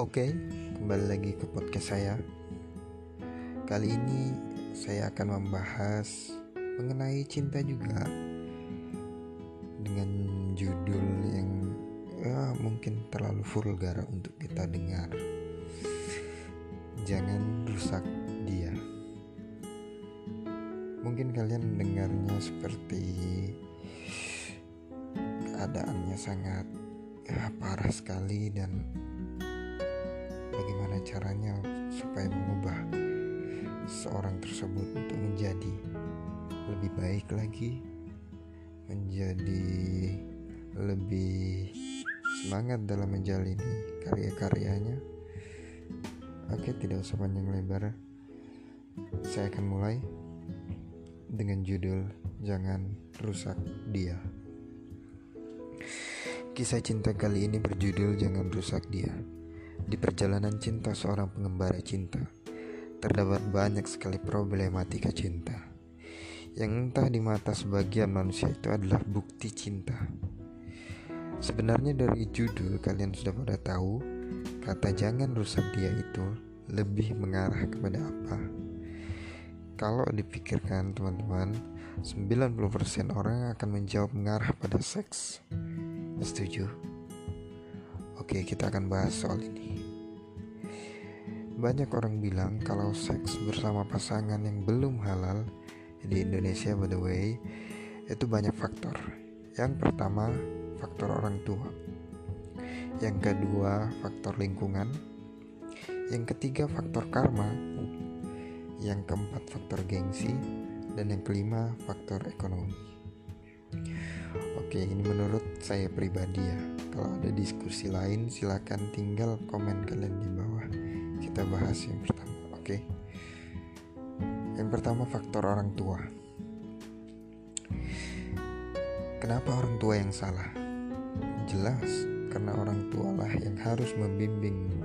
Oke, kembali lagi ke podcast saya. Kali ini saya akan membahas mengenai cinta juga dengan judul yang ya, mungkin terlalu vulgar untuk kita dengar. Jangan rusak dia. Mungkin kalian mendengarnya seperti keadaannya sangat ya, parah sekali dan caranya supaya mengubah seorang tersebut untuk menjadi lebih baik lagi menjadi lebih semangat dalam menjalani karya-karyanya. Oke tidak usah panjang lebar. Saya akan mulai dengan judul jangan rusak dia. Kisah cinta kali ini berjudul jangan rusak dia di perjalanan cinta seorang pengembara cinta, terdapat banyak sekali problematika cinta. Yang entah di mata sebagian manusia itu adalah bukti cinta. Sebenarnya dari judul kalian sudah pada tahu kata jangan rusak dia itu lebih mengarah kepada apa? Kalau dipikirkan teman-teman, 90% orang akan menjawab mengarah pada seks. Setuju? Oke, kita akan bahas soal ini. Banyak orang bilang kalau seks bersama pasangan yang belum halal di Indonesia by the way itu banyak faktor. Yang pertama, faktor orang tua. Yang kedua, faktor lingkungan. Yang ketiga, faktor karma. Yang keempat, faktor gengsi. Dan yang kelima, faktor ekonomi. Oke, ini menurut saya pribadi ya. Kalau ada diskusi lain, silahkan tinggal komen kalian di bawah kita bahas yang pertama oke? Okay? yang pertama faktor orang tua. Kenapa orang tua yang salah? Jelas karena orang tua lah yang harus membimbing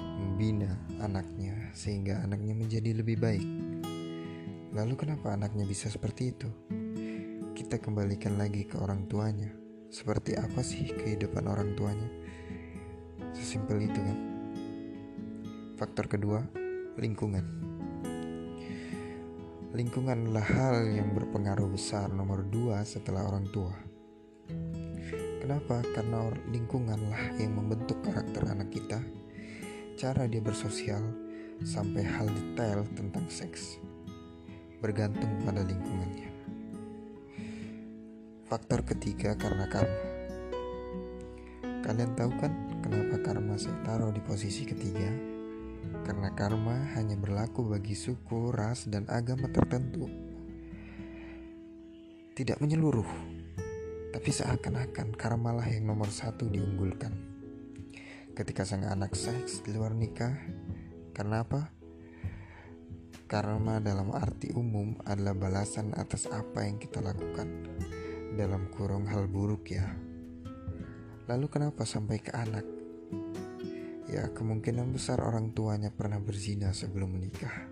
membina anaknya sehingga anaknya menjadi lebih baik. Lalu kenapa anaknya bisa seperti itu? Kita kembalikan lagi ke orang tuanya. Seperti apa sih kehidupan orang tuanya? Sesimpel itu kan Faktor kedua, lingkungan. Lingkungan adalah hal yang berpengaruh besar nomor dua setelah orang tua. Kenapa? Karena lingkunganlah yang membentuk karakter anak kita, cara dia bersosial, sampai hal detail tentang seks. Bergantung pada lingkungannya. Faktor ketiga karena karma. Kalian tahu kan kenapa karma saya taruh di posisi ketiga? Karena karma hanya berlaku bagi suku, ras, dan agama tertentu. Tidak menyeluruh, tapi seakan-akan karmalah yang nomor satu diunggulkan. Ketika sang anak seks di luar nikah, karena apa? Karma dalam arti umum adalah balasan atas apa yang kita lakukan. Dalam kurung hal buruk ya. Lalu kenapa sampai ke anak? Ya, kemungkinan besar orang tuanya pernah berzina sebelum menikah.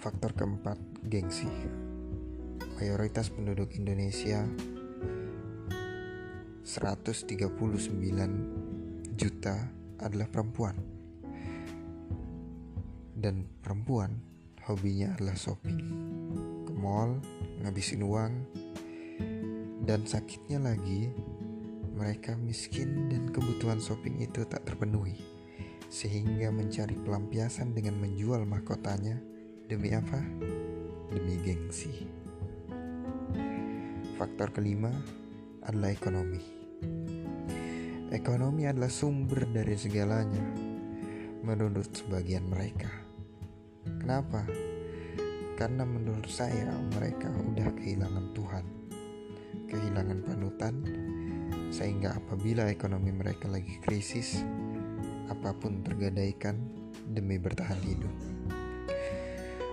Faktor keempat, gengsi. Mayoritas penduduk Indonesia 139 juta adalah perempuan. Dan perempuan hobinya adalah shopping. Ke mall, ngabisin uang, dan sakitnya lagi mereka miskin dan kebutuhan shopping itu tak terpenuhi, sehingga mencari pelampiasan dengan menjual mahkotanya. Demi apa? Demi gengsi. Faktor kelima adalah ekonomi. Ekonomi adalah sumber dari segalanya, menurut sebagian mereka. Kenapa? Karena menurut saya mereka udah kehilangan Tuhan, kehilangan panutan, sehingga apabila ekonomi mereka lagi krisis, apa pun tergadaikan demi bertahan hidup.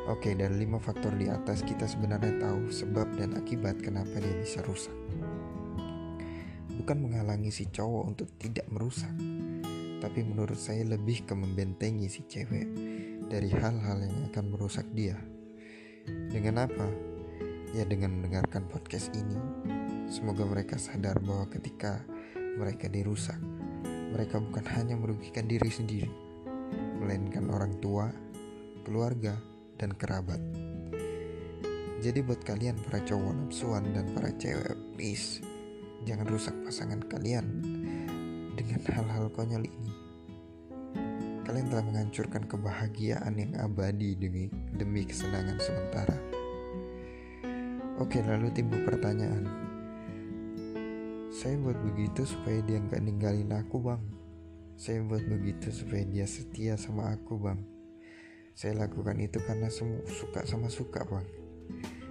Oke, dari lima faktor di atas kita sebenarnya tahu sebab dan akibat kenapa dia bisa rusak. Bukan menghalangi si cowok untuk tidak merusak, tapi menurut saya lebih ke membentengi si cewek dari hal-hal yang akan merusak dia. Dengan apa? Ya dengan mendengarkan podcast ini Semoga mereka sadar bahwa ketika mereka dirusak, mereka bukan hanya merugikan diri sendiri, melainkan orang tua, keluarga, dan kerabat. Jadi buat kalian para cowok nafsuan dan para cewek, please jangan rusak pasangan kalian dengan hal-hal konyol ini. Kalian telah menghancurkan kebahagiaan yang abadi demi demi kesenangan sementara. Oke, lalu timbul pertanyaan. Saya buat begitu supaya dia nggak ninggalin aku, bang. Saya buat begitu supaya dia setia sama aku, bang. Saya lakukan itu karena semua suka sama suka bang.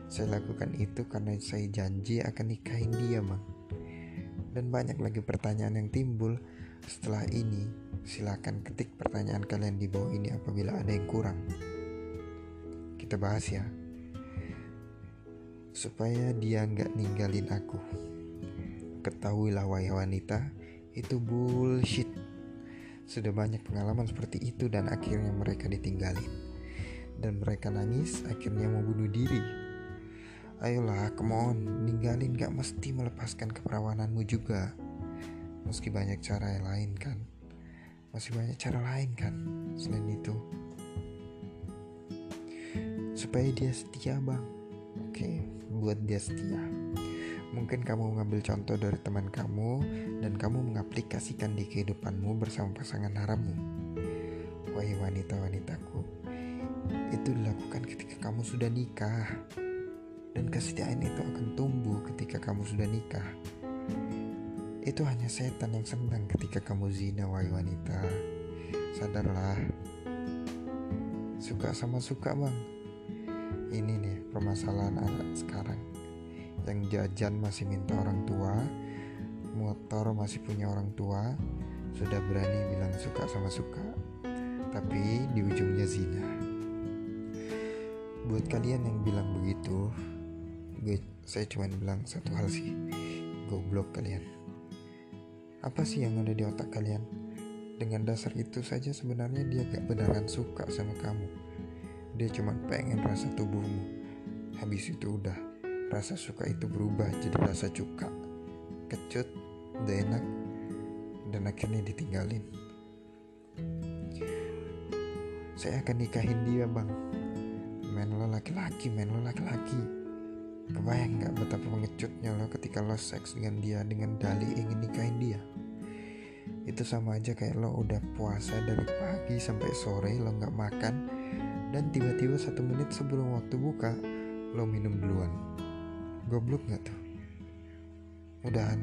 Saya lakukan itu karena saya janji akan nikahin dia bang. Dan banyak lagi pertanyaan yang timbul. Setelah ini silakan ketik pertanyaan kalian di bawah ini apabila ada yang kurang. Kita bahas ya. Supaya dia nggak ninggalin aku Ketahuilah wahai wanita Itu bullshit sudah banyak pengalaman seperti itu dan akhirnya mereka ditinggalin. Dan mereka nangis, akhirnya mau bunuh diri. Ayolah, come on, ninggalin gak mesti melepaskan keperawananmu juga. Meski banyak cara yang lain kan. Masih banyak cara lain kan selain itu. Supaya dia setia bang. Oke, buat dia setia. Mungkin kamu mengambil contoh dari teman kamu dan kamu mengaplikasikan di kehidupanmu bersama pasangan harammu. Wahai wanita-wanitaku, itu dilakukan ketika kamu sudah nikah. Dan kesetiaan itu akan tumbuh ketika kamu sudah nikah. Itu hanya setan yang senang ketika kamu zina, wahai wanita. Sadarlah. Suka sama suka, Bang. Ini nih permasalahan anak sekarang yang jajan masih minta orang tua motor masih punya orang tua sudah berani bilang suka sama suka. Tapi di ujungnya zina. Buat kalian yang bilang begitu gue saya cuma bilang satu hal sih. Goblok kalian. Apa sih yang ada di otak kalian? Dengan dasar itu saja sebenarnya dia gak beneran suka sama kamu. Dia cuma pengen rasa tubuhmu. Habis itu udah Rasa suka itu berubah jadi rasa cuka, kecut, udah enak, dan akhirnya ditinggalin. Saya akan nikahin dia bang. Men lo laki-laki, men lo laki-laki. Kebayang gak betapa mengecutnya lo ketika lo seks dengan dia dengan dalih ingin nikahin dia? Itu sama aja kayak lo udah puasa dari pagi sampai sore lo gak makan dan tiba-tiba satu menit sebelum waktu buka lo minum duluan. Goblok gak tuh? Mudahan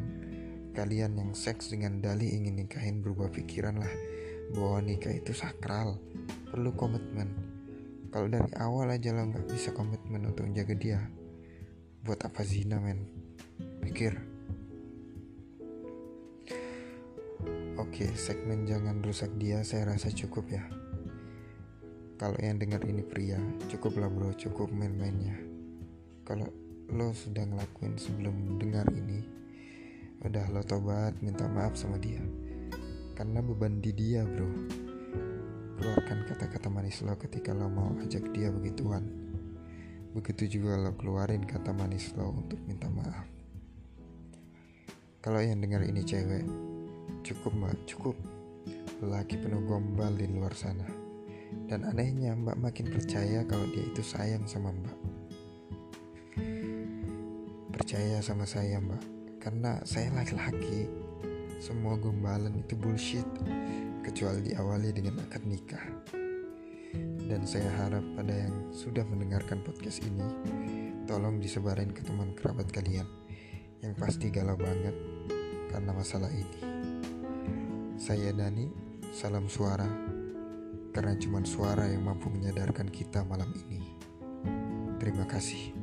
kalian yang seks dengan dali ingin nikahin berubah pikiran lah bahwa nikah itu sakral, perlu komitmen. Kalau dari awal aja lo nggak bisa komitmen untuk menjaga dia, buat apa zina men? Pikir. Oke, segmen jangan rusak dia saya rasa cukup ya. Kalau yang dengar ini pria, cukuplah bro, cukup main-mainnya. Kalau lo sudah ngelakuin sebelum dengar ini udah lo tobat minta maaf sama dia. Karena beban di dia bro. Keluarkan kata-kata manis lo ketika lo mau ajak dia begituan. Begitu juga lo keluarin kata manis lo untuk minta maaf. Kalau yang dengar ini cewek cukup mbak cukup. Lelaki penuh gombal di luar sana. Dan anehnya mbak makin percaya kalau dia itu sayang sama mbak percaya sama saya mbak. Karena saya laki-laki semua gombalan itu bullshit. Kecuali diawali dengan akad nikah. Dan saya harap pada yang sudah mendengarkan podcast ini tolong disebarin ke teman kerabat kalian yang pasti galau banget karena masalah ini. Saya Dani salam suara karena cuma suara yang mampu menyadarkan kita malam ini. Terima kasih